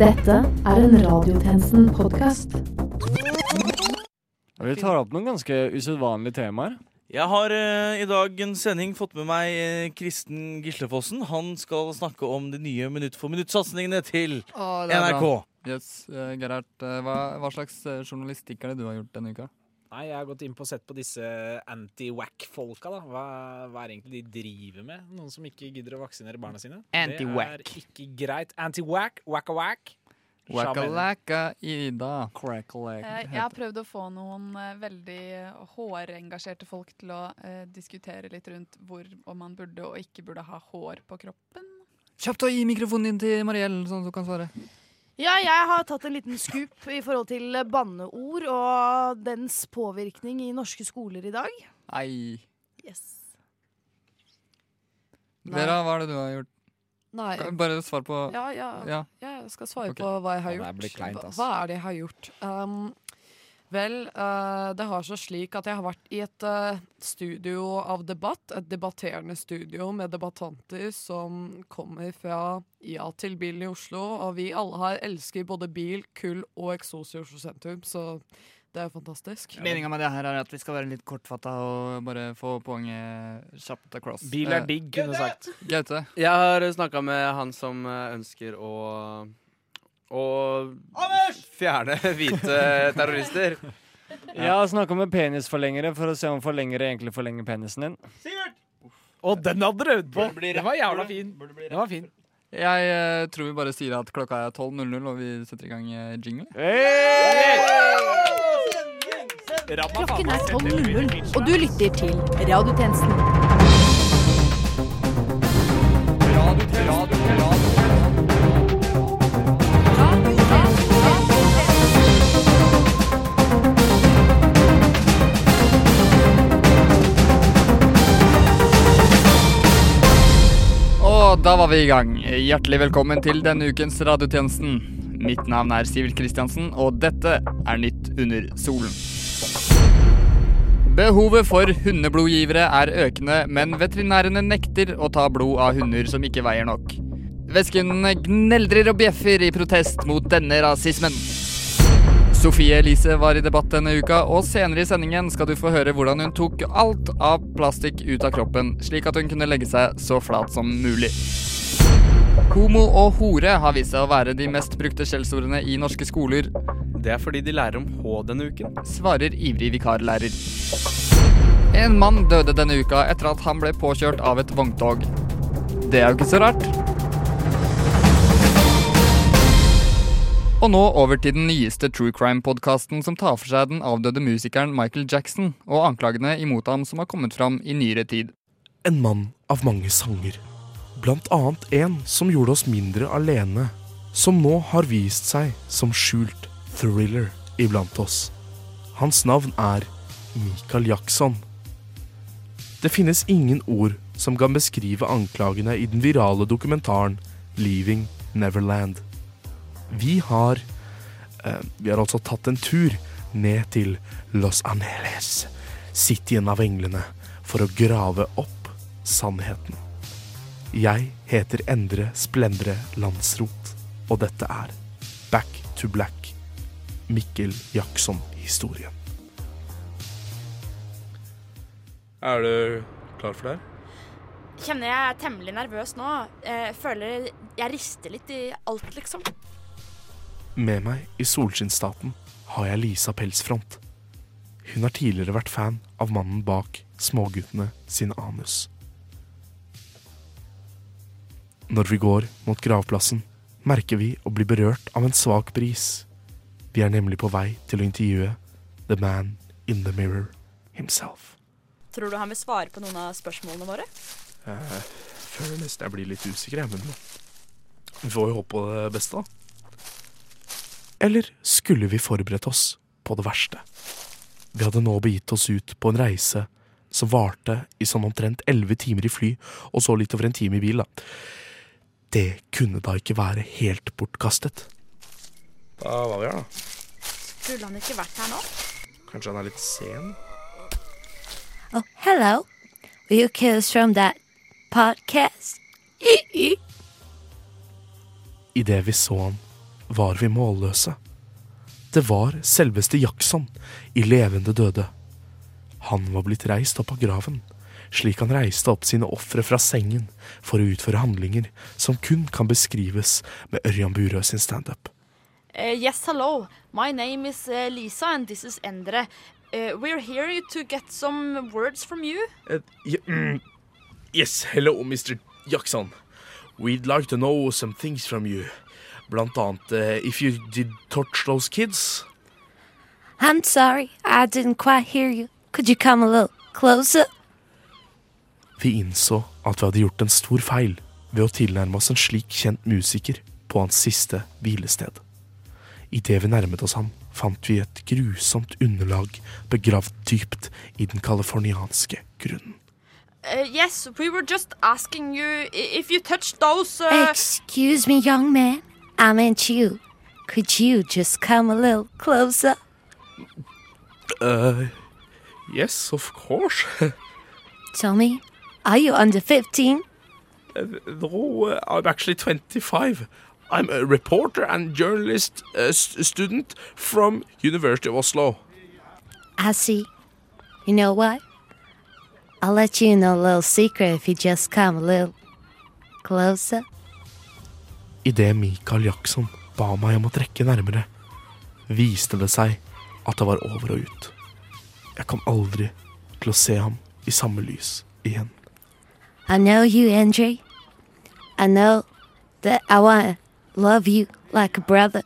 Dette er en Radiotjenesten-podkast. Vi tar opp noen ganske usedvanlige temaer. Jeg har eh, i dag en sending fått med meg eh, Kristen Gislefossen. Han skal snakke om de nye Minutt for minutt-satsingene til NRK. Yes, eh, Gerhard, eh, hva, hva slags eh, journalistikk er det du har gjort denne uka? Nei, jeg har gått inn på og sett på disse anti-wack-folka. da. Hva, hva er egentlig de driver med? Noen som ikke gidder å vaksinere barna sine? Anti-wack. Det er ikke greit. Anti-wack, wacka-wack. Wackalacka Ida. Eh, Jeg har prøvd å få noen eh, veldig hårengasjerte folk til å eh, diskutere litt rundt hvor om man burde og ikke burde ha hår på kroppen. Kjapt å gi mikrofonen din til Mariell, sånn at du kan svare. Ja, jeg har tatt en liten skup i forhold til banneord og dens påvirkning i norske skoler i dag. Nei. Yes. Vera, hva er det du har gjort? Nei. Bare svar på Ja, ja, Ja. jeg skal svare okay. på hva jeg har Ja, det gjort. blir kleint, ass. Hva er det jeg har gjort? Um, vel, eh, det har seg slik at jeg har vært i et eh, studio av debatt. Et debatterende studio med debattanter som kommer fra Ja til bilen i Oslo. Og vi alle her elsker både bil, kull og eksos i Oslo sentrum, så det er jo fantastisk. Meninga med det her er at vi skal være litt kortfatta og bare få poenget kjapt across. Bil er Eh, digg, kunne du sagt. Gaute. Jeg har snakka med han som ønsker å å fjerne hvite terrorister. Jeg har snakka med penisforlengere for å se om forlengere egentlig forlenger penisen din. Og den hadde du øvd på! Den var jævla fin. Den var fin. Jeg eh, tror vi bare sier at klokka er 12.00, og vi setter i gang eh, jingle. Klokken er 12.00, og du lytter til Radiotjenesten. Da var vi i gang. Hjertelig velkommen til denne ukens radiotjenesten. Mitt navn er Sivert Kristiansen, og dette er Nytt under solen. Behovet for hundeblodgivere er økende, men veterinærene nekter å ta blod av hunder som ikke veier nok. Væskehundene gneldrer og bjeffer i protest mot denne rasismen. Sofie Elise var i debatt denne uka, og senere i sendingen skal du få høre hvordan hun tok alt av plastikk ut av kroppen, slik at hun kunne legge seg så flat som mulig. Homo og hore har vist seg å være de mest brukte skjellsordene i norske skoler, Det er fordi de lærer om H denne uken. svarer ivrig vikarlærer. En mann døde denne uka etter at han ble påkjørt av et vogntog. Det er jo ikke så rart. Og nå over til den nyeste true crime-podkasten som tar for seg den avdøde musikeren Michael Jackson, og anklagene imot ham som har kommet fram i nyere tid. En mann av mange sanger. Blant annet en som gjorde oss mindre alene. Som nå har vist seg som skjult thriller iblant oss. Hans navn er Michael Jackson. Det finnes ingen ord som kan beskrive anklagene i den virale dokumentaren Leaving Neverland. Vi har eh, Vi har altså tatt en tur ned til Los Angeles, cityen av englene, for å grave opp sannheten. Jeg heter Endre Splendre Landsrot, og dette er Back to Black, Mikkel Jackson-historien. Er du klar for det? her? Kjenner jeg er temmelig nervøs nå. Jeg føler jeg rister litt i alt, liksom. Med meg i Solskinnstaten har jeg Lisa Pelsfront. Hun har tidligere vært fan av mannen bak Småguttene sin anus. Når vi går mot gravplassen, merker vi å bli berørt av en svak bris. Vi er nemlig på vei til å intervjue The Man in the Mirror himself. Tror du han vil svare på noen av spørsmålene våre? Jeg føler nesten jeg blir litt usikker, jeg, men vi får jo håpe på det beste, da. Eller skulle vi forberedt oss på det verste? Vi hadde nå begitt oss ut på en reise som varte i sånn omtrent elleve timer i fly, og så litt over en time i bil, da. Det kunne da ikke være helt bortkastet. Da var vi her, da. Skulle han ikke vært her nå? Kanskje han er litt sen? Oh, hello. Are you kids from that podcast? Idet vi så han, var vi målløse. Det var selveste Jackson i levende døde. Han var blitt reist opp av graven, slik han reiste opp sine ofre fra sengen for å utføre handlinger som kun kan beskrives med Ørjan Burøe sin standup. Uh, yes, hello. My name is uh, Lisa, and this is Endre. Uh, we're here to get some words from you. Uh, mm, yes, hello, Mr. Jackson. We'd like to know some things from you. Blant annet uh, if you did touch those kids. I'm sorry, I didn't quite hear you. Could you come a little closer? Vi innså at vi hadde gjort en stor feil ved å tilnærme oss en slik kjent musiker på hans siste hvilested. Idet vi nærmet oss ham, fant vi et grusomt underlag begravd dypt i den californianske grunnen. Uh, yes, we were just asking you if you touched those. Uh, Excuse me, young man. I meant you. Could you just come a little closer? Uh, yes, of course. Tell me, are you under 15? Uh, no, uh, I'm actually 25. I'm a reporter and journalist uh, s- student from University of Oslo. I see. You know what? I'll let you in a little secret if you just come a little closer. Idet Michael Jackson ba meg om å trekke nærmere, viste det seg at det var over og ut. Jeg kom aldri til å se ham i samme lys igjen. I know you, Andre. I know that I want to love you like a brother.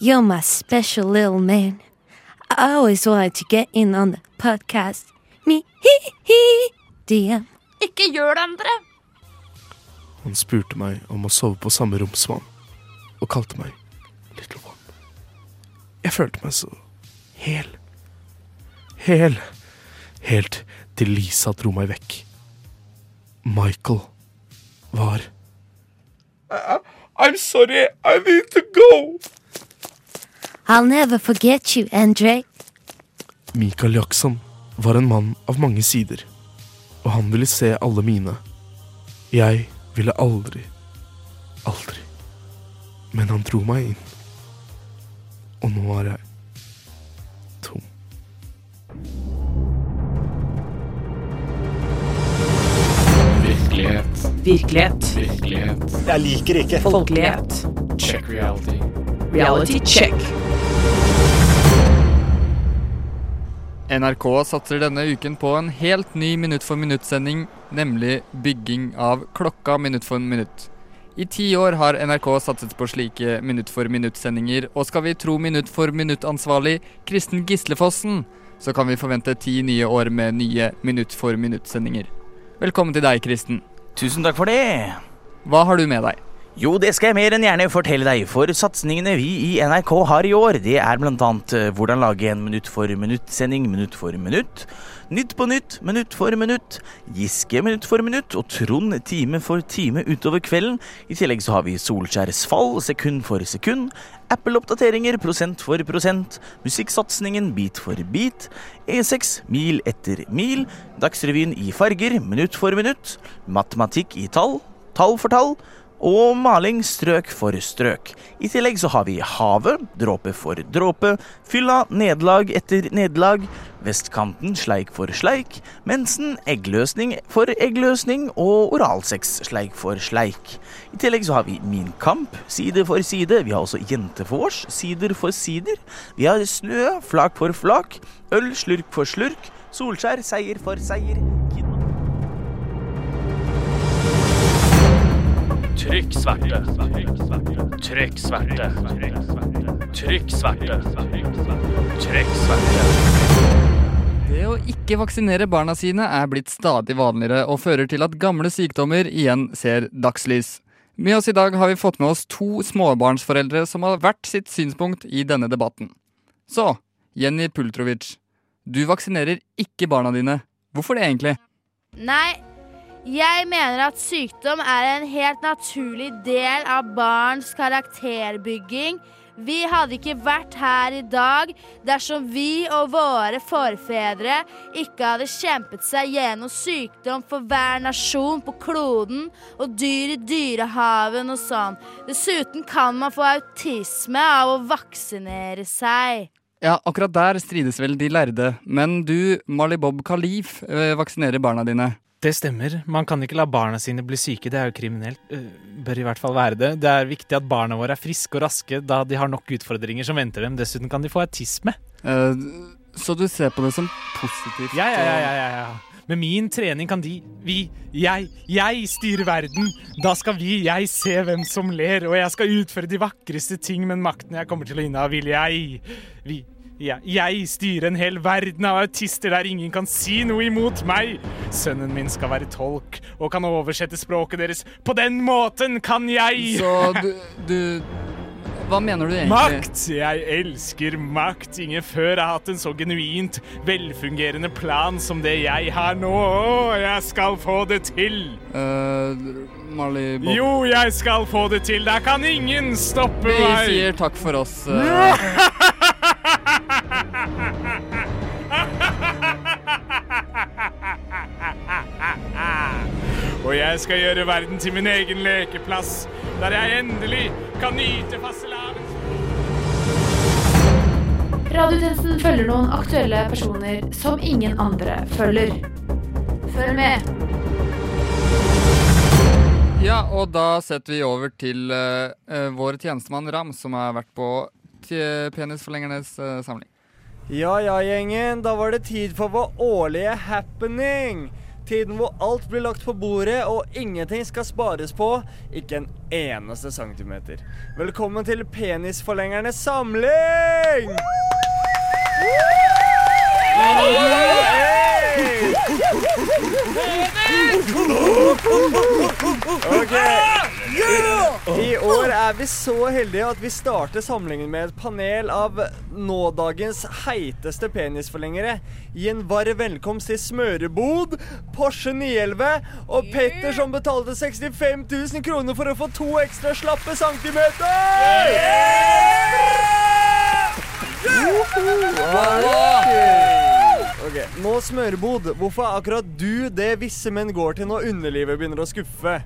You're my special little man. I always wanted to get in on the podcast. Me, he, he, DM. Ikke gjør det, Endre! Han spurte meg om å sove på samme rom som han, og kalte meg Little One. Jeg følte meg så hel. Hel. Helt til Lisa dro meg vekk. Michael var I'm sorry, I need to go. I'll never forget you, Andre. Michael Jackson var en mann av mange sider, og han ville se alle mine. Jeg ville aldri, aldri. Men han dro meg inn. Og nå er jeg tom. Virkelighet. Virkelighet. Virkelighet. Jeg liker ikke. Folkelighet. Check reality. Reality check. NRK satser denne uken på en helt ny minutt for minutt-sending, nemlig bygging av klokka minutt for minutt. I ti år har NRK satset på slike minutt for minutt-sendinger, og skal vi tro minutt for minutt-ansvarlig Kristen Gislefossen, så kan vi forvente ti nye år med nye minutt for minutt-sendinger. Velkommen til deg, Kristen. Tusen takk for det. Hva har du med deg? Jo, det skal jeg mer enn gjerne fortelle deg, for satsingene vi i NRK har i år, det er blant annet eh, hvordan lage en minutt for minutt-sending minutt for minutt, Nytt på nytt, minutt for minutt, Giske minutt for minutt og Trond time for time utover kvelden. I tillegg så har vi Solskjærs fall sekund for sekund, Apple-oppdateringer prosent for prosent, musikksatsingen bit for bit, E6 mil etter mil, Dagsrevyen i farger minutt for minutt, matematikk i tall, tall for tall, og maling strøk for strøk. I tillegg så har vi havet, dråpe for dråpe, fylla, nederlag etter nederlag, vestkanten sleik for sleik, mensen, eggløsning for eggløsning og oralsex sleik for sleik. I tillegg så har vi Min kamp, side for side, vi har også Jente for vårs, sider for sider, vi har snø, flak for flak, øl, slurk for slurk, Solskjær, seier for seier, Trykk sverte. Trykk sverte. Trykk sverte. Trykk sverte. Det å ikke vaksinere barna sine er blitt stadig vanligere og fører til at gamle sykdommer igjen ser dagslys. Med oss i dag har vi fått med oss to småbarnsforeldre som har hvert sitt synspunkt i denne debatten. Så, Jenny Pultrovic. Du vaksinerer ikke barna dine. Hvorfor det egentlig? Nei, Jeg mener at sykdom er en helt naturlig del av barns karakterbygging. Vi hadde ikke vært her i dag dersom vi og våre forfedre ikke hadde kjempet seg gjennom sykdom for hver nasjon på kloden og dyr i dyrehaven og sånn. Dessuten kan man få autisme av å vaksinere seg. Ja, akkurat der strides vel de lærde. Men du, Malibob Bob Khalif, eh, vaksinerer barna dine. Det stemmer. Man kan ikke la barna sine bli syke. Det er jo kriminelt. Øh, Bør i hvert fall være det. Det er viktig at barna våre er friske og raske, da de har nok utfordringer som venter dem. Dessuten kan de få autisme. Uh, så du ser på det som positivt? Ja, ja, ja, ja, ja, ja. Med min trening kan de, vi, jeg, jeg styre verden. Da skal vi, jeg, se hvem som ler, og jeg skal utføre de vakreste ting, men makten jeg kommer til å inneha, vil jeg. Vi, ja, jeg styrer en hel verden av autister der ingen kan si noe imot meg. Sønnen min skal være tolk og kan oversette språket deres. På den måten kan jeg! Så du, du Hva mener du egentlig? Makt! Jeg elsker makt. Ingen før har hatt en så genuint velfungerende plan som det jeg har nå. Å, jeg skal få det til! Uh, Marley Bob Jo, jeg skal få det til. Der kan ingen stoppe meg! Vi sier takk for oss. eh. Og jeg skal gjøre verden til min egen lekeplass, der jeg endelig kan nyte fastelavn. Radiotjenesten følger noen aktuelle personer som ingen andre følger. Følg med. Ja, og da setter vi over til eh, vår tjenestemann Ram, som har vært på t- Penisforlengernes eh, samling. Ja ja, gjengen. Da var det tid for vår årlige happening. Tiden hvor alt blir lagt på bordet og ingenting skal spares på. Ikke en eneste centimeter. Velkommen til Penisforlengernes samling! Ok. I år er vi så heldige at vi starter samlingen med et panel av nådagens heiteste penisforlengere. Gi en varm velkomst til Smørebod, Porsche 911 og Petter som betalte 65 000 kroner for å få to ekstra slappe centimeter! Ok, Nå smørbod, hvorfor er akkurat du det visse menn går til når underlivet begynner å skuffe?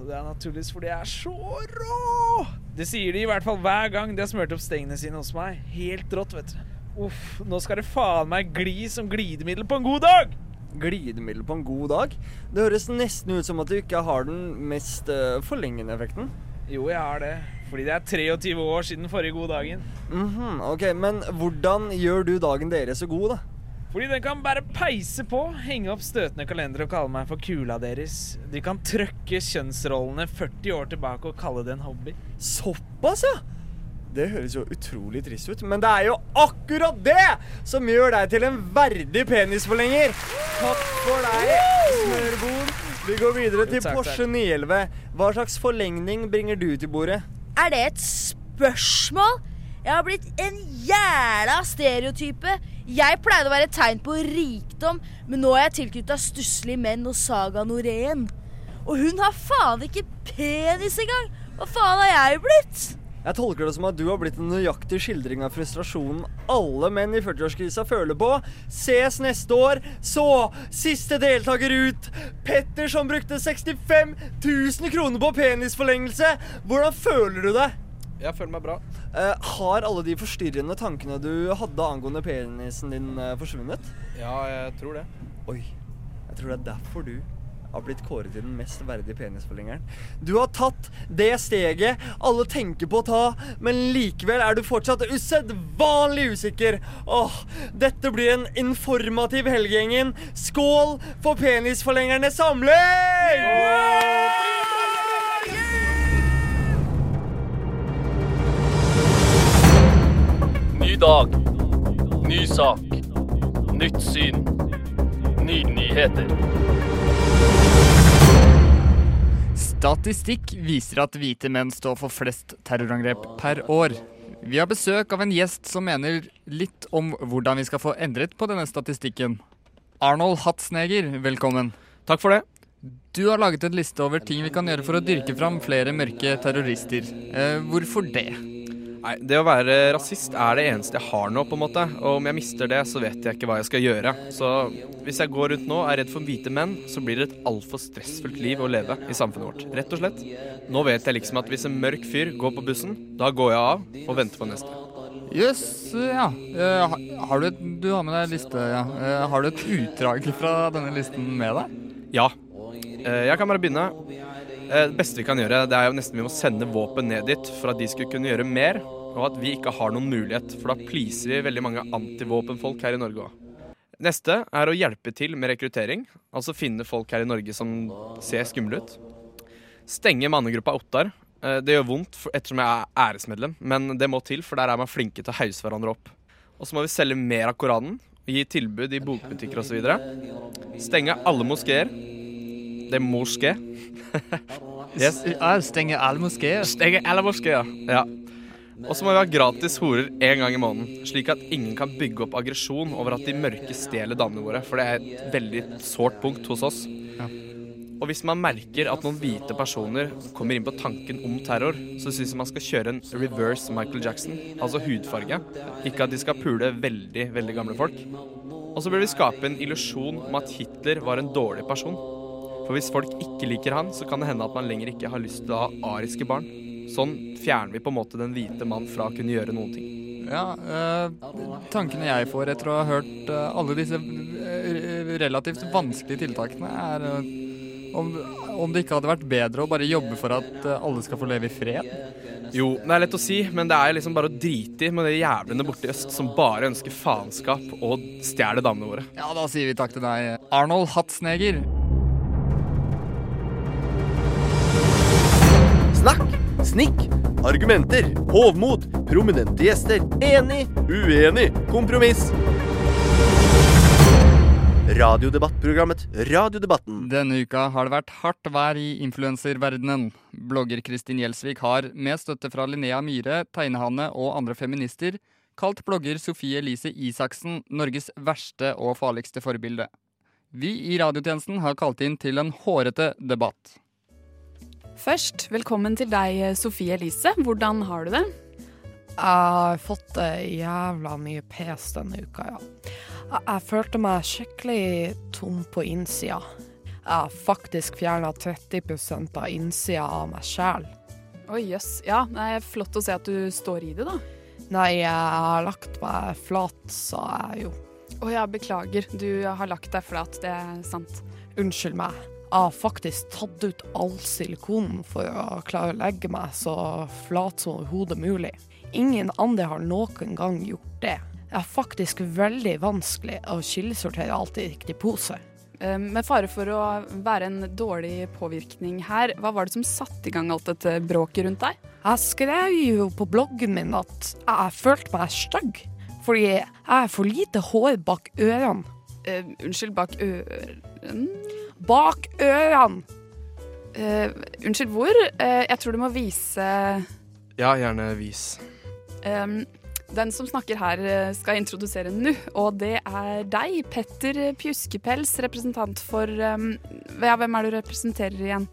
Det er naturligvis fordi jeg er så rå! Det sier de i hvert fall hver gang de har smurt opp stengene sine hos meg. Helt rått, vet du. Uff, nå skal det faen meg gli som glidemiddel på en god dag! Glidemiddel på en god dag? Det høres nesten ut som at du ikke har den mest uh, forlengende effekten. Jo, jeg har det. Fordi det er 23 år siden forrige gode dagen. Mhm, ok, Men hvordan gjør du dagen deres så god, da? Fordi den kan bare peise på, henge opp støtende kalender og kalle meg for kula deres. De kan trøkke kjønnsrollene 40 år tilbake og kalle det en hobby. Såpass, ja! Det høres jo utrolig trist ut, men det er jo akkurat det som gjør deg til en verdig penisforlenger. Takk for deg, smørbord. Vi går videre til takk. Porsche 911. Hva slags forlengning bringer du til bordet? Er det et spørsmål? Jeg har blitt en jævla stereotype. Jeg pleide å være et tegn på rikdom, men nå er jeg tilknytta stusslige menn og Saga Norén. Og hun har faen ikke penis engang! Hva faen har jeg blitt? Jeg tolker det som at du har blitt en nøyaktig skildring av frustrasjonen alle menn i 40-årskrisa føler på. Ses neste år. Så, siste deltaker ut. Petter som brukte 65 000 kroner på penisforlengelse. Hvordan føler du deg? Jeg føler meg bra. Eh, har alle de forstyrrende tankene du hadde angående penisen din eh, forsvunnet? Ja, jeg tror det. Oi, jeg tror det er derfor du har blitt kåret til den mest verdige penisforlengeren. Du har tatt det steget alle tenker på å ta, men likevel er du fortsatt usedvanlig usikker. Åh, dette blir en informativ helgegjengen. Skål for penisforlengernes samling! Ny dag. Ny sak. Nytt syn. Nye nyheter. Statistikk viser at hvite menn står for flest terrorangrep per år. Vi har besøk av en gjest som mener litt om hvordan vi skal få endret på denne statistikken. Arnold Hatzneger, velkommen. Takk for det. Du har laget en liste over ting vi kan gjøre for å dyrke fram flere mørke terrorister. Eh, hvorfor det? Nei, Det å være rasist er det eneste jeg har nå, på en måte. Og om jeg mister det, så vet jeg ikke hva jeg skal gjøre. Så hvis jeg går rundt nå og er redd for hvite menn, så blir det et altfor stressfullt liv å leve i samfunnet vårt. Rett og slett. Nå vet jeg liksom at hvis en mørk fyr går på bussen, da går jeg av og venter på neste. Jøss, ja. Eh, har du, et, du har med deg liste, ja. Eh, har du et utdrag fra denne listen med deg? Ja. Eh, Jeg kan bare begynne. Eh, Det beste vi kan gjøre, det er jo nesten vi må sende våpen ned dit for at de skulle kunne gjøre mer, og at vi ikke har noen mulighet, for da pleaser vi veldig mange antivåpenfolk her i Norge òg. Neste er å hjelpe til med rekruttering, altså finne folk her i Norge som ser skumle ut. Stenge mannegruppa Ottar. Eh, Det gjør vondt ettersom jeg er æresmedlem, men det må til, for der er man flinke til å hause hverandre opp. Og så må vi selge mer av Koranen, gi tilbud i bokbutikker osv. Stenge alle moskeer. Det er moské. yes. Stenge alle moskeer? Stenge alle moskeer, ja. Og så må vi ha gratis horer én gang i måneden, slik at ingen kan bygge opp aggresjon over at de mørke stjeler damene våre, for det er et veldig sårt punkt hos oss. Og hvis man merker at noen hvite personer kommer inn på tanken om terror, så syns jeg man skal kjøre en reverse Michael Jackson, altså hudfarge. Ikke at de skal pule veldig, veldig gamle folk. Og så bør vi skape en illusjon om at Hitler var en dårlig person. For hvis folk ikke liker han, så kan det hende at man lenger ikke har lyst til å ha ariske barn. Sånn fjerner vi på en måte den hvite mann fra å kunne gjøre noen ting. Ja, øh, tankene jeg får etter å ha hørt øh, alle disse eh, relativt vanskelige tiltakene, er øh, om, om det ikke hadde vært bedre å bare jobbe for at alle skal få leve i fred? Jo, det er lett å si, men det er liksom bare å drite i med de jævlene borte i øst som bare ønsker faenskap og stjeler damene våre. Ja, da sier vi takk til deg, Arnold Hatsneger. Snikk, argumenter, hovmod, prominente gjester, enig, uenig, kompromiss. Radiodebattprogrammet Radiodebatten. Denne uka har det vært hardt vær i influenserverdenen. Blogger Kristin Gjelsvik har, med støtte fra Linnea Myhre, Tegnehanne og andre feminister, kalt blogger Sofie Elise Isaksen Norges verste og farligste forbilde. Vi i radiotjenesten har kalt inn til en hårete debatt. Først, velkommen til deg, Sofie Elise. Hvordan har du det? Jeg har fått jævla mye pes denne uka, ja. Jeg, følte meg skikkelig tom på innsida. Jeg har faktisk fjerna 30 av innsida av meg sjæl. Oi, jøss. Ja, det er flott å se at du står i det, da. Nei, jeg har lagt meg flat, sa jeg jo. Å ja, beklager. Du har lagt deg flat, det er sant. Unnskyld meg. Jeg har faktisk tatt ut all silikonen for å klare å legge meg så flat som overhodet mulig. Ingen andre har noen gang gjort det. Det er faktisk veldig vanskelig å kildesortere alt i riktig pose. Eh, Med fare for å være en dårlig påvirkning her, hva var det som satte i gang alt dette bråket rundt deg? Jeg skrev jo på bloggen min at jeg følte meg stygg, fordi jeg har for lite hår bak ørene. Uh, unnskyld, bak øren? Bak ørene! Uh, unnskyld, hvor? Uh, jeg tror du må vise Ja, gjerne vis. Um, den som snakker her, eh, skal introdusere nå, og det er deg, Petter Pjuskepels, representant for um, ja, Hvem er det du representerer igjen?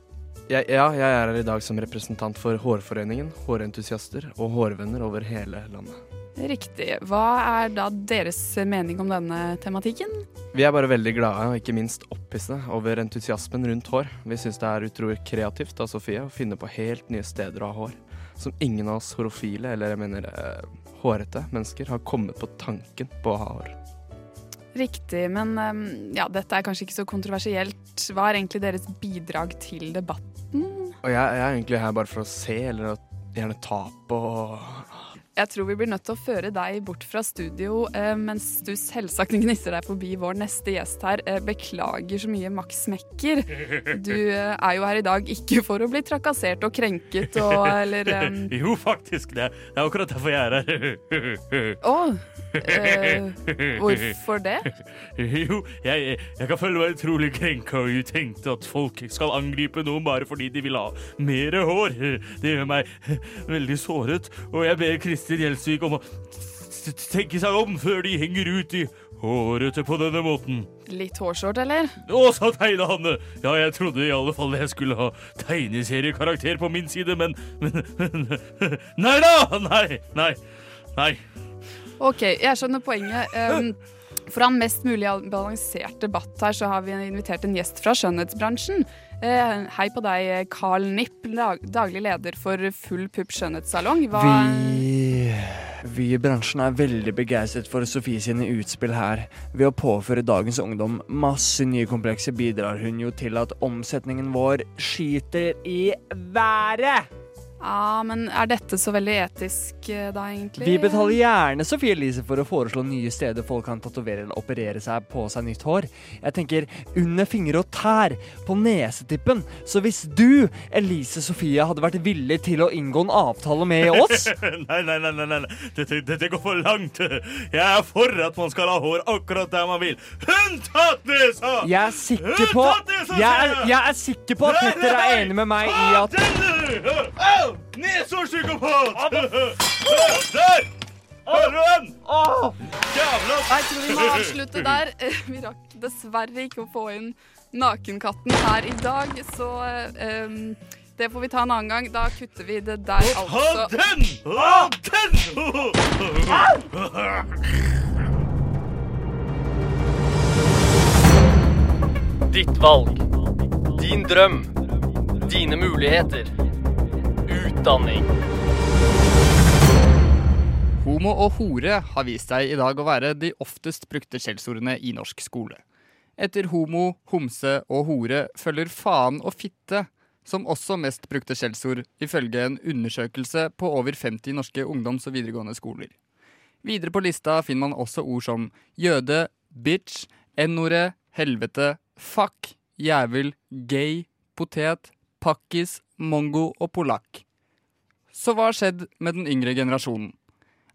Jeg, ja, jeg er her i dag som representant for Hårforeningen, hårentusiaster og hårvenner over hele landet. Riktig. Hva er da deres mening om denne tematikken? Vi er bare veldig glade og ikke minst opphissede over entusiasmen rundt hår. Vi syns det er utrolig kreativt av Sofie å finne på helt nye steder å ha hår. Som ingen av oss horofile, eller jeg mener eh, hårete mennesker, har kommet på tanken på å ha hår. Riktig, men ehm, ja, dette er kanskje ikke så kontroversielt. Hva er egentlig deres bidrag til debatten? Og jeg, jeg er egentlig her bare for å se, eller å gjerne ta på Jeg tror vi blir nødt til å føre deg bort fra studio eh, mens du selvsagt gnisser deg forbi vår neste gjest her. Eh, beklager så mye, Max Mekker. Du eh, er jo her i dag ikke for å bli trakassert og krenket og eller ehm, Jo, faktisk. Det, det er akkurat derfor jeg er her. Å! eh, hvorfor det? Jo, jeg, jeg kan føle meg utrolig krenka og utenkt at folk skal angripe noen bare fordi de vil ha mer hår. Det gjør meg veldig såret, og jeg ber Kristin Gjelsvik om å tenke seg om før de henger ut i hårete på denne måten. litt hårsårt, eller? Å, sa tegnehanne! Ja, jeg trodde i alle fall jeg skulle ha tegneseriekarakter på min side, men, men, men Nei da! Nei, nei, nei. OK, jeg skjønner poenget. Um, for å ha en mest mulig balansert debatt her, så har vi invitert en gjest fra skjønnhetsbransjen. Uh, hei på deg, Carl Nipp, daglig leder for Full Pupp skjønnhetssalong. Hva Vi, vi i bransjen er veldig begeistret for Sofie sine utspill her. Ved å påføre dagens ungdom masse nye komplekser bidrar hun jo til at omsetningen vår skyter i været. Ja, men er dette så veldig etisk, eh, da, egentlig? Vi betaler gjerne Sofie Elise for å foreslå nye steder folk kan tatovere eller operere seg på seg nytt hår. Jeg tenker under fingre og tær, på nesetippen. Så hvis du, Elise Sofie, hadde vært villig til å inngå en avtale med oss Nei, nei, nei, nei, nei. Dette, dette går for langt. Jeg er for at man skal ha hår akkurat der man vil. Unntatt nesa! Jeg er sikker på Unntatt nesa, jeg er, jeg! jeg er sikker på at Petter er enig med meg i at Au! Nesehårpsykopat! Der! Hører du den? Jævla Jeg tror vi må avslutte der. Eh, Vi rakk dessverre ikke å få inn nakenkatten her i dag, så um, det får vi ta en annen gang. Da kutter vi det der, Ha altså. den! Ha den! Ditt valg. Din drøm. Dine muligheter. Utdanning. Homo og hore har vist seg i dag å være de oftest brukte skjellsordene i norsk skole. Etter homo, homse og hore følger faen og fitte som også mest brukte skjellsord, ifølge en undersøkelse på over 50 norske ungdoms- og videregående skoler. Videre på lista finner man også ord som jøde, bitch, n-ordet, helvete, fuck, jævel, gay, potet, pakkis, mongo og polakk. Så hva har skjedd med den yngre generasjonen?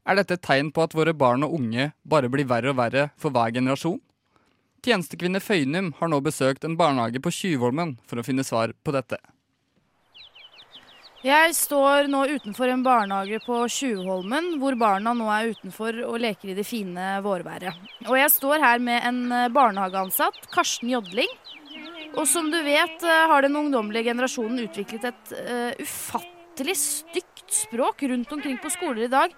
Er dette et tegn på at våre barn og unge bare blir verre og verre for hver generasjon? Tjenestekvinne Føynum har nå besøkt en barnehage på Tjuvholmen for å finne svar på dette. Jeg står nå utenfor en barnehage på Tjuvholmen, hvor barna nå er utenfor og leker i det fine vårværet. Og jeg står her med en eh, barnehageansatt, Karsten Jodling. Og som du vet, eh, har den ungdommelige generasjonen utviklet et uh, ufattelig stygt språk rundt omkring på skoler i dag.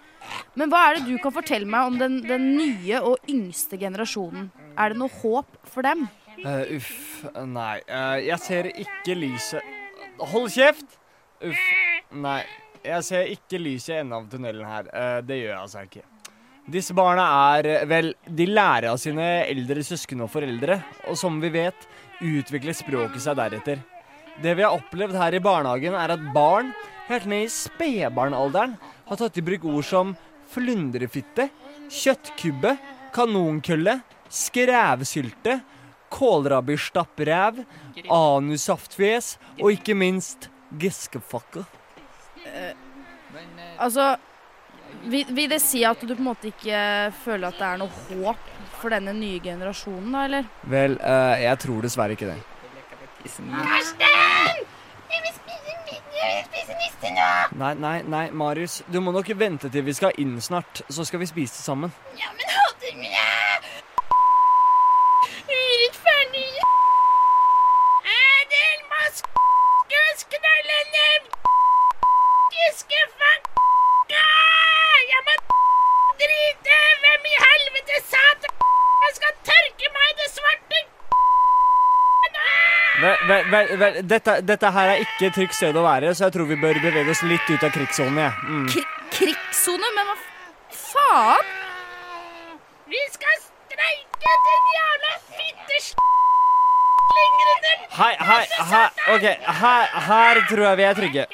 Men hva er det du kan fortelle meg om den, den nye og yngste generasjonen? Er det noe håp for dem? Uh, Uff, nei. Uh, jeg ser ikke lyset Hold kjeft! Uff, nei. Jeg ser ikke lyset i enden av tunnelen her. Uh, det gjør jeg altså ikke. Disse barna er vel De lærer av sine eldre søsken og foreldre, og som vi vet, utvikler språket seg deretter. Det vi har opplevd her i barnehagen, er at barn helt ned i spedbarnalderen har tatt i bruk ord som flundrefitte, kjøttkubbe, kanonkølle, skrevsylte, kålrabistappræv, anussaftfjes og ikke minst geskefakke. Altså, vil, vil det si at du på en måte ikke føler at det er noe håp for denne nye generasjonen, da, eller? Vel, uh, jeg tror dessverre ikke det. Karsten! Jeg vil spise middag, jeg vil spise niste nå. Nei, nei, nei, Marius. Du må nok vente til vi skal inn snart, så skal vi spise sammen. Ja, men hater meg! Urettferdig Edel, Gøsknallene Giskefuck Jeg må drite Hvem i helvete satan Jeg skal tørke meg i det svarte Vel, vel, vel, dette, dette her er ikke et trygt sted å være, så jeg tror vi bør bevege oss litt ut av krigssonen. Ja. Mm. Krigssone? Men hva faen? Vi skal streike den jævla fittes Hei, hei, hei, ok, her, her tror jeg vi er trygge.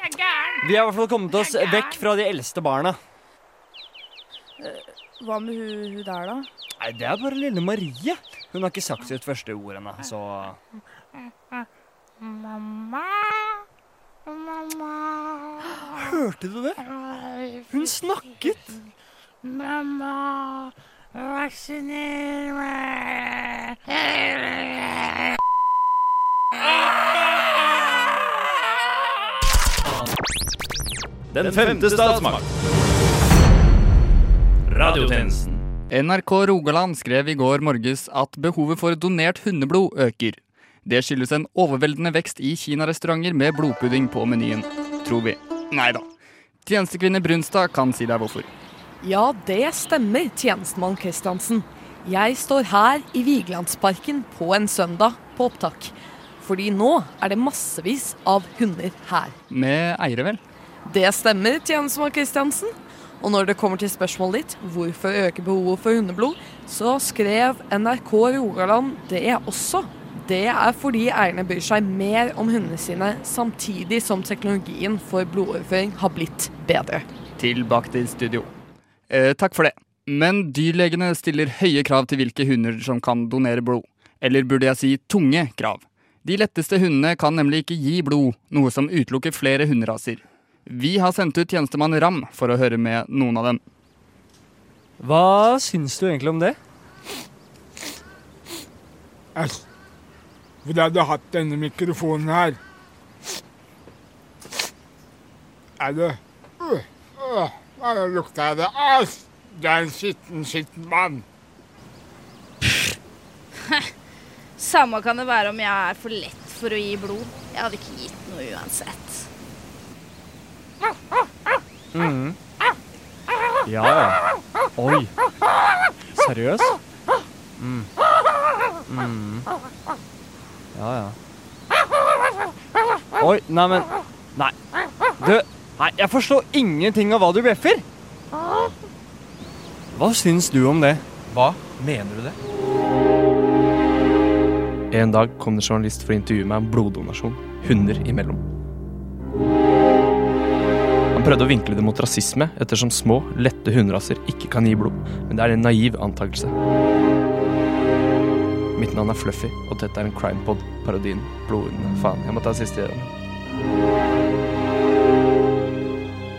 Vi har i hvert fall kommet oss vekk fra de eldste barna. Hva med hun, hun der, da? Nei, det er bare lille Marie. Hun har ikke sagt sitt første ord ennå, så Mamma Mamma Hørte du det? Hun snakket. Mamma, vaksiner meg. Den femte statsmakt. Radiotjenesten. NRK Rogaland skrev i går morges at behovet for donert hundeblod øker. Det skyldes en overveldende vekst i kinarestauranter med blodpudding på menyen. Tror vi. Nei da. Tjenestekvinne Brunstad kan si deg hvorfor. Ja, det stemmer, tjenestemann Kristiansen. Jeg står her i Vigelandsparken på en søndag på opptak. Fordi nå er det massevis av hunder her. Med eiere, vel? Det stemmer, tjenestemann Kristiansen. Og når det kommer til spørsmålet ditt, hvorfor øker behovet for hundeblod, så skrev NRK Rogaland det også. Det er fordi eierne bryr seg mer om hundene sine, samtidig som teknologien for blodoverføring har blitt bedre. Tilbake til studio. Eh, takk for det. Men dyrlegene stiller høye krav til hvilke hunder som kan donere blod. Eller burde jeg si tunge krav. De letteste hundene kan nemlig ikke gi blod, noe som utelukker flere hunderaser. Vi har sendt ut tjenestemann Ram for å høre med noen av dem. Hva syns du egentlig om det? Æsj. Hvor hadde hatt denne mikrofonen her? Er det øh, øh, Hva lukter det? Æsj! Det er en skitten, skitten mann. Samme kan det være om jeg er for lett for å gi blod. Jeg hadde ikke gitt noe uansett. Mm. Ja, ja. Oi. Seriøs? Mm. Mm. Ja, ja. Oi, nei, men Nei. Du, nei, jeg forstår ingenting av hva du bjeffer. Hva syns du om det? Hva? Mener du det? En dag kom det journalist for å intervjue meg om bloddonasjon. Hunder imellom. Han prøvde å vinkle det mot rasisme, ettersom små, lette hunderaser ikke kan gi blod. Men det er en naiv antakelse. Mitt navn er Fluffy, og dette er en Crimepod-parodien. Blodhundene. Faen, jeg må ta siste igjen.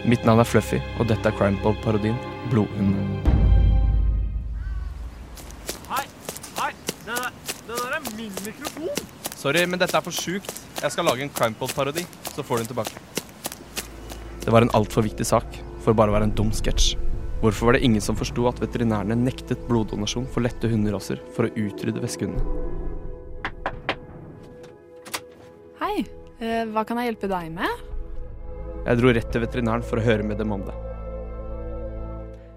Mitt navn er Fluffy, og dette er Crimepod-parodien. Blodhundene. Hei, hei, det der, det der er min mikrofon. Sorry, men dette er for sjukt. Jeg skal lage en Crimepod-parodi, så får du den tilbake. Det var en altfor viktig sak for bare å være en dum sketsj. Hvorfor var det ingen som forsto at veterinærene nektet bloddonasjon for lette hunderaser for å utrydde veskehundene? Hei, eh, hva kan jeg hjelpe deg med? Jeg dro rett til veterinæren for å høre med dem om det.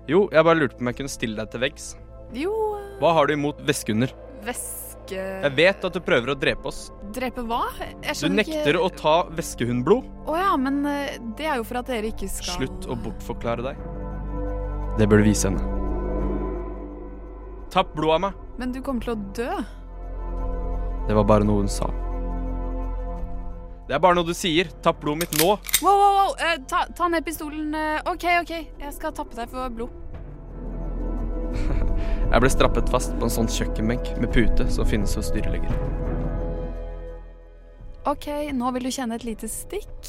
Jo, jeg bare lurte på om jeg kunne stille deg til veggs. Jo, Hva har du imot veskehunder? væske... Jeg vet at du prøver å drepe oss. Drepe hva? Jeg Du nekter ikke... å ta veskehundblod. Å ja, men eh, det er jo for at dere ikke skal Slutt å bortforklare deg. Det bør du vise henne. Tapp blodet av meg. Men du kommer til å dø. Det var bare noe hun sa. Det er bare noe du sier. Tapp blodet mitt nå. Wow, wow, wow. eh, ta, ta ned pistolen. eh, OK, OK. Jeg skal tappe deg for blod. Jeg ble strappet fast på en sånn kjøkkenbenk med pute som finnes hos dyrelegger OK, nå vil du kjenne et lite stikk.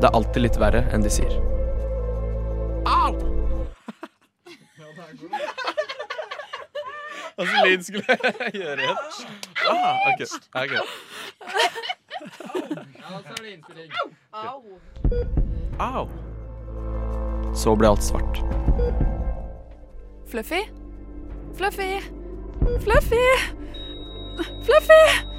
Det er alltid litt verre enn de sier. Hvilken lyd skulle gjøre igjen? Ah, ok, ok. Au. Så ble alt svart. Fluffy? Fluffy? Fluffy? Fluffy?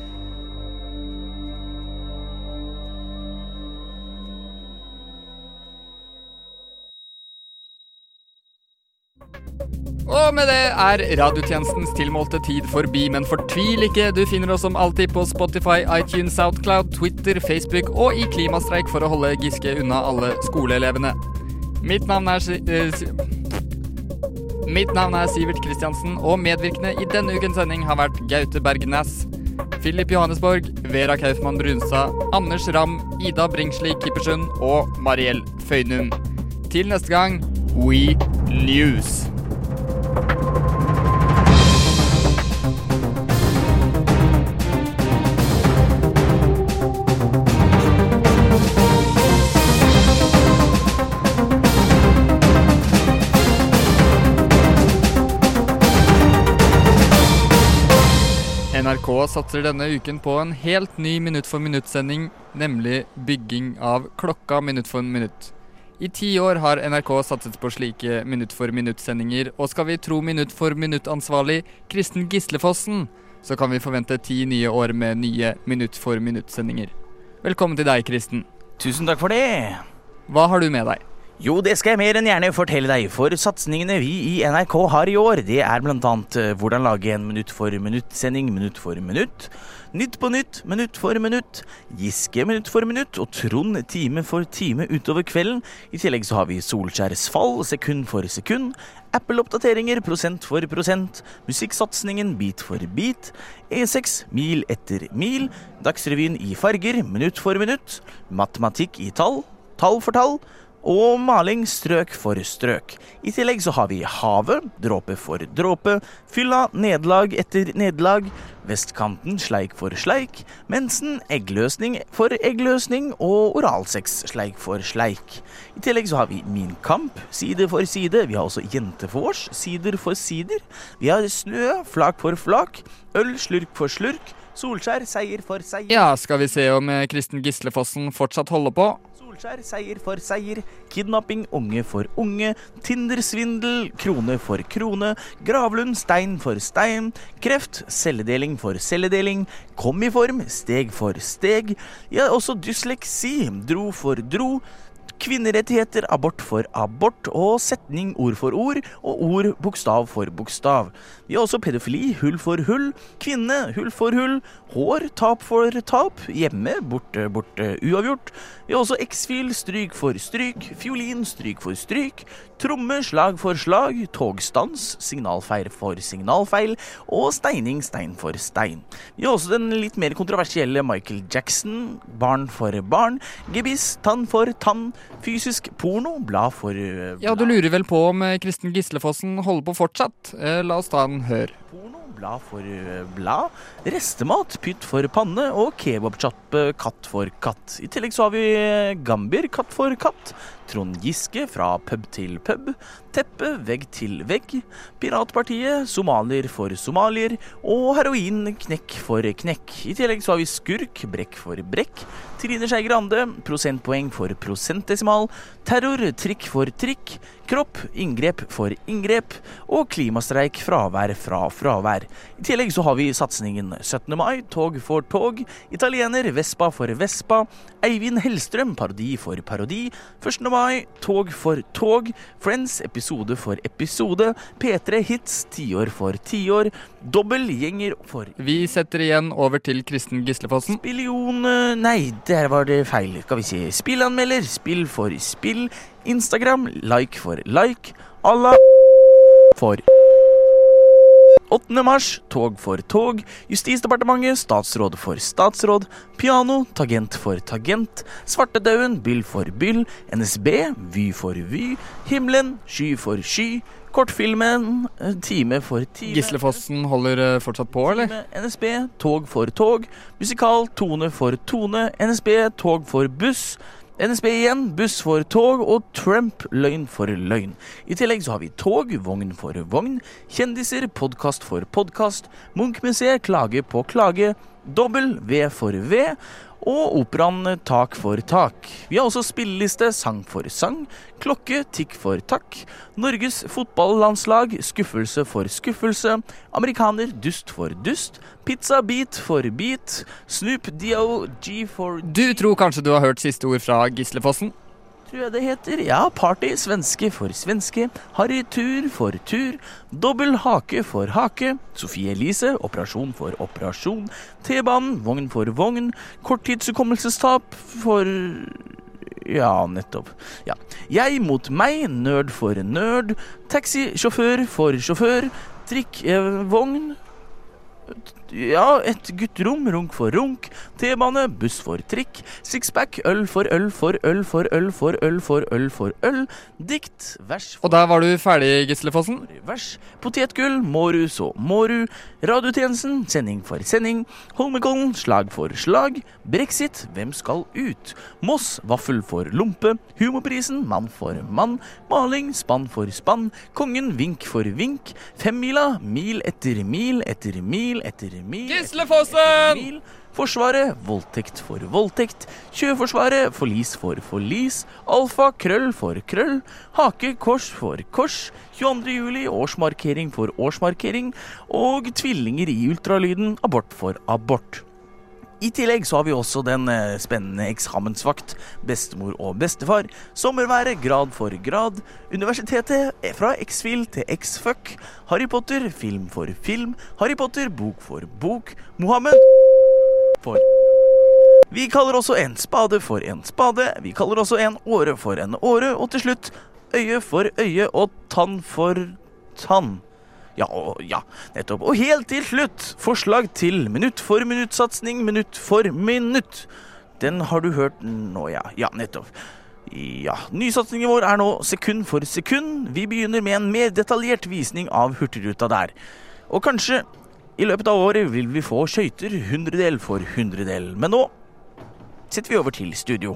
Og med det er radiotjenestens tilmålte tid forbi, men fortvil ikke, du finner oss som alltid på Spotify, iTunes, Soundcloud, Twitter, Facebook og i klimastreik for å holde Giske unna alle skoleelevene. Mitt navn er eh, Mitt navn er Sivert Kristiansen, og medvirkende i denne ukens sending har vært Gaute Bergnes, Philip Johannesborg, Vera Kaufmann Brunstad, Anders Ramm, Ida Bringsli Kippersund og Mariell Føynum. Til neste gang, We News. NRK satser denne uken på en helt ny Minutt for minutt-sending, nemlig bygging av klokka minutt for minutt. I ti år har NRK satset på slike minutt for minutt-sendinger, og skal vi tro minutt for minutt-ansvarlig Kristen Gislefossen, så kan vi forvente ti nye år med nye minutt for minutt-sendinger. Velkommen til deg, Kristen. Tusen takk for det. Hva har du med deg? Jo, det skal jeg mer enn gjerne fortelle deg, for satsingene vi i NRK har i år, det er blant annet eh, hvordan lage en minutt for minutt-sending minutt for minutt, Nytt på nytt, minutt for minutt, Giske minutt for minutt og Trond time for time utover kvelden. I tillegg så har vi Solskjærs fall sekund for sekund, Apple-oppdateringer prosent for prosent, musikksatsingen bit for bit, E6 mil etter mil, Dagsrevyen i farger minutt for minutt, matematikk i tall, tall for tall, og maling strøk for strøk. I tillegg så har vi havet, dråpe for dråpe, fylla, nederlag etter nederlag, vestkanten sleik for sleik, mensen, eggløsning for eggløsning og oralsex sleik for sleik. I tillegg så har vi Min kamp, side for side, vi har også Jentefors, sider for sider, vi har snø, flak for flak, øl, slurk for slurk, Solskjær, seier for seier. Ja, skal vi se om eh, Kristen Gislefossen fortsatt holder på. Solskjær, seier for seier. Kidnapping, unge for unge. Tindersvindel, krone for krone. Gravlund, stein for stein. Kreft, celledeling for celledeling. Kom i form, steg for steg. Ja, også dysleksi, dro for dro. Kvinnerettigheter, abort for abort, og setning ord for ord, og ord bokstav for bokstav. Vi har også pedofili, hull for hull, kvinne, hull for hull, hår, tap for tap, hjemme, borte, borte, uavgjort. Vi har også X-fil, stryk for stryk, fiolin, stryk for stryk, tromme, slag for slag, togstans, signalfeil for signalfeil, og steining, stein for stein. Vi har også den litt mer kontroversielle Michael Jackson, barn for barn, gebiss, tann for tann, fysisk porno, blad for blad. Ja, du lurer vel på om eh, Kristen Gislefossen holder på fortsatt? Eh, La oss ta en hør. Porno, blad for eh, blad, restemat, pytt for panne og kebabchappe katt for katt. I tillegg så har vi Gambier, katt for katt, Trond Giske fra pub til pub, teppe vegg til vegg, Piratpartiet, somalier for somalier og heroin knekk for knekk. I tillegg så har vi skurk, brekk for brekk, Trine Skei Grande, prosentpoeng for prosentdesimal, terror, trikk for trikk, kropp, inngrep for inngrep og klimastreik, fravær fra fravær. I tillegg så har vi satsingen 17. mai, tog for tog, italiener, Vespa for Vespa, Eivind Hellstrøm, parodi for parodi, 1. mai, tog for tog, Friends, episode for episode, P3 Hits, tiår for tiår, dobbeltgjenger for Vi setter igjen over til Kristen Gislefossen. Spillion eh, Nei, der var det feil. Skal vi se. Spillanmelder, spill for spill. Instagram, like for like. Allah for 8. mars, tog for tog. Justisdepartementet, statsråd for statsråd. Piano, tagent for tagent. Svartedauden, byll for byll. NSB, Vy for Vy. Himmelen, sky for sky. Kortfilmen, eh, time for time. Gislefossen holder eh, fortsatt på, eller? NSB, tog for tog. Musikal, tone for tone. NSB, tog for buss. NSB igjen, buss for tog, og Trump, løgn for løgn. I tillegg så har vi tog, vogn for vogn, kjendiser, podkast for podkast, Munch-museet, klage på klage, dobbel V for V, og operaen Tak for tak. Vi har også spilleliste Sang for sang, klokke Tikk for takk, Norges fotballandslag Skuffelse for skuffelse, amerikaner Dust for dust, Pizza Beat for beat, Snoop Dio G for Du tror kanskje du har hørt siste ord fra Gislefossen? Tror jeg det heter. Ja, party, svenske for svenske. Harry tur for tur. Dobbel hake for hake. Sofie Elise, operasjon for operasjon. T-banen, vogn for vogn. Korttidshukommelsestap for ja, nettopp. Ja. Jeg mot meg, nerd for nerd. Taxisjåfør for sjåfør. Trikk, eh. Ja, et gutterom, runk for runk. T-bane, buss for trikk. Sixpack, øl for øl for øl for øl for øl for øl for øl. Dikt, vers for Og der var du ferdig, Gislefossen? vers. Potetgull, Måru så Måru. Radiotjenesten, sending for sending. Holmenkollen, slag for slag. Brexit, hvem skal ut? Moss, vaffel for lompe. Humorprisen, mann for mann. Maling, spann for spann. Kongen, vink for vink. Femmila, mil etter mil etter mil etter mil. Gislefossen! Forsvaret, voldtekt for voldtekt. Sjøforsvaret, forlis for forlis. Alfa, krøll for krøll. Hake, kors for kors. 22. juli, årsmarkering for årsmarkering. Og tvillinger i ultralyden, abort for abort. I tillegg så har vi også den eh, spennende eksamensvakt, bestemor og bestefar, sommerværet grad for grad, universitetet eh, fra X-Fil til X-Fuck, Harry Potter film for film, Harry Potter bok for bok, Mohammed for Vi kaller også en spade for en spade, vi kaller også en åre for en åre, og til slutt øye for øye og tann for tann. Ja, og, ja, nettopp. Og helt til slutt, forslag til minutt for minutt-satsing, minutt for minutt. Den har du hørt nå, ja. Ja, nettopp. Ja, Nysatsingen vår er nå sekund for sekund. Vi begynner med en mer detaljert visning av Hurtigruta der. Og kanskje i løpet av året vil vi få skøyter hundredel for hundredel. Men nå setter vi over til studio.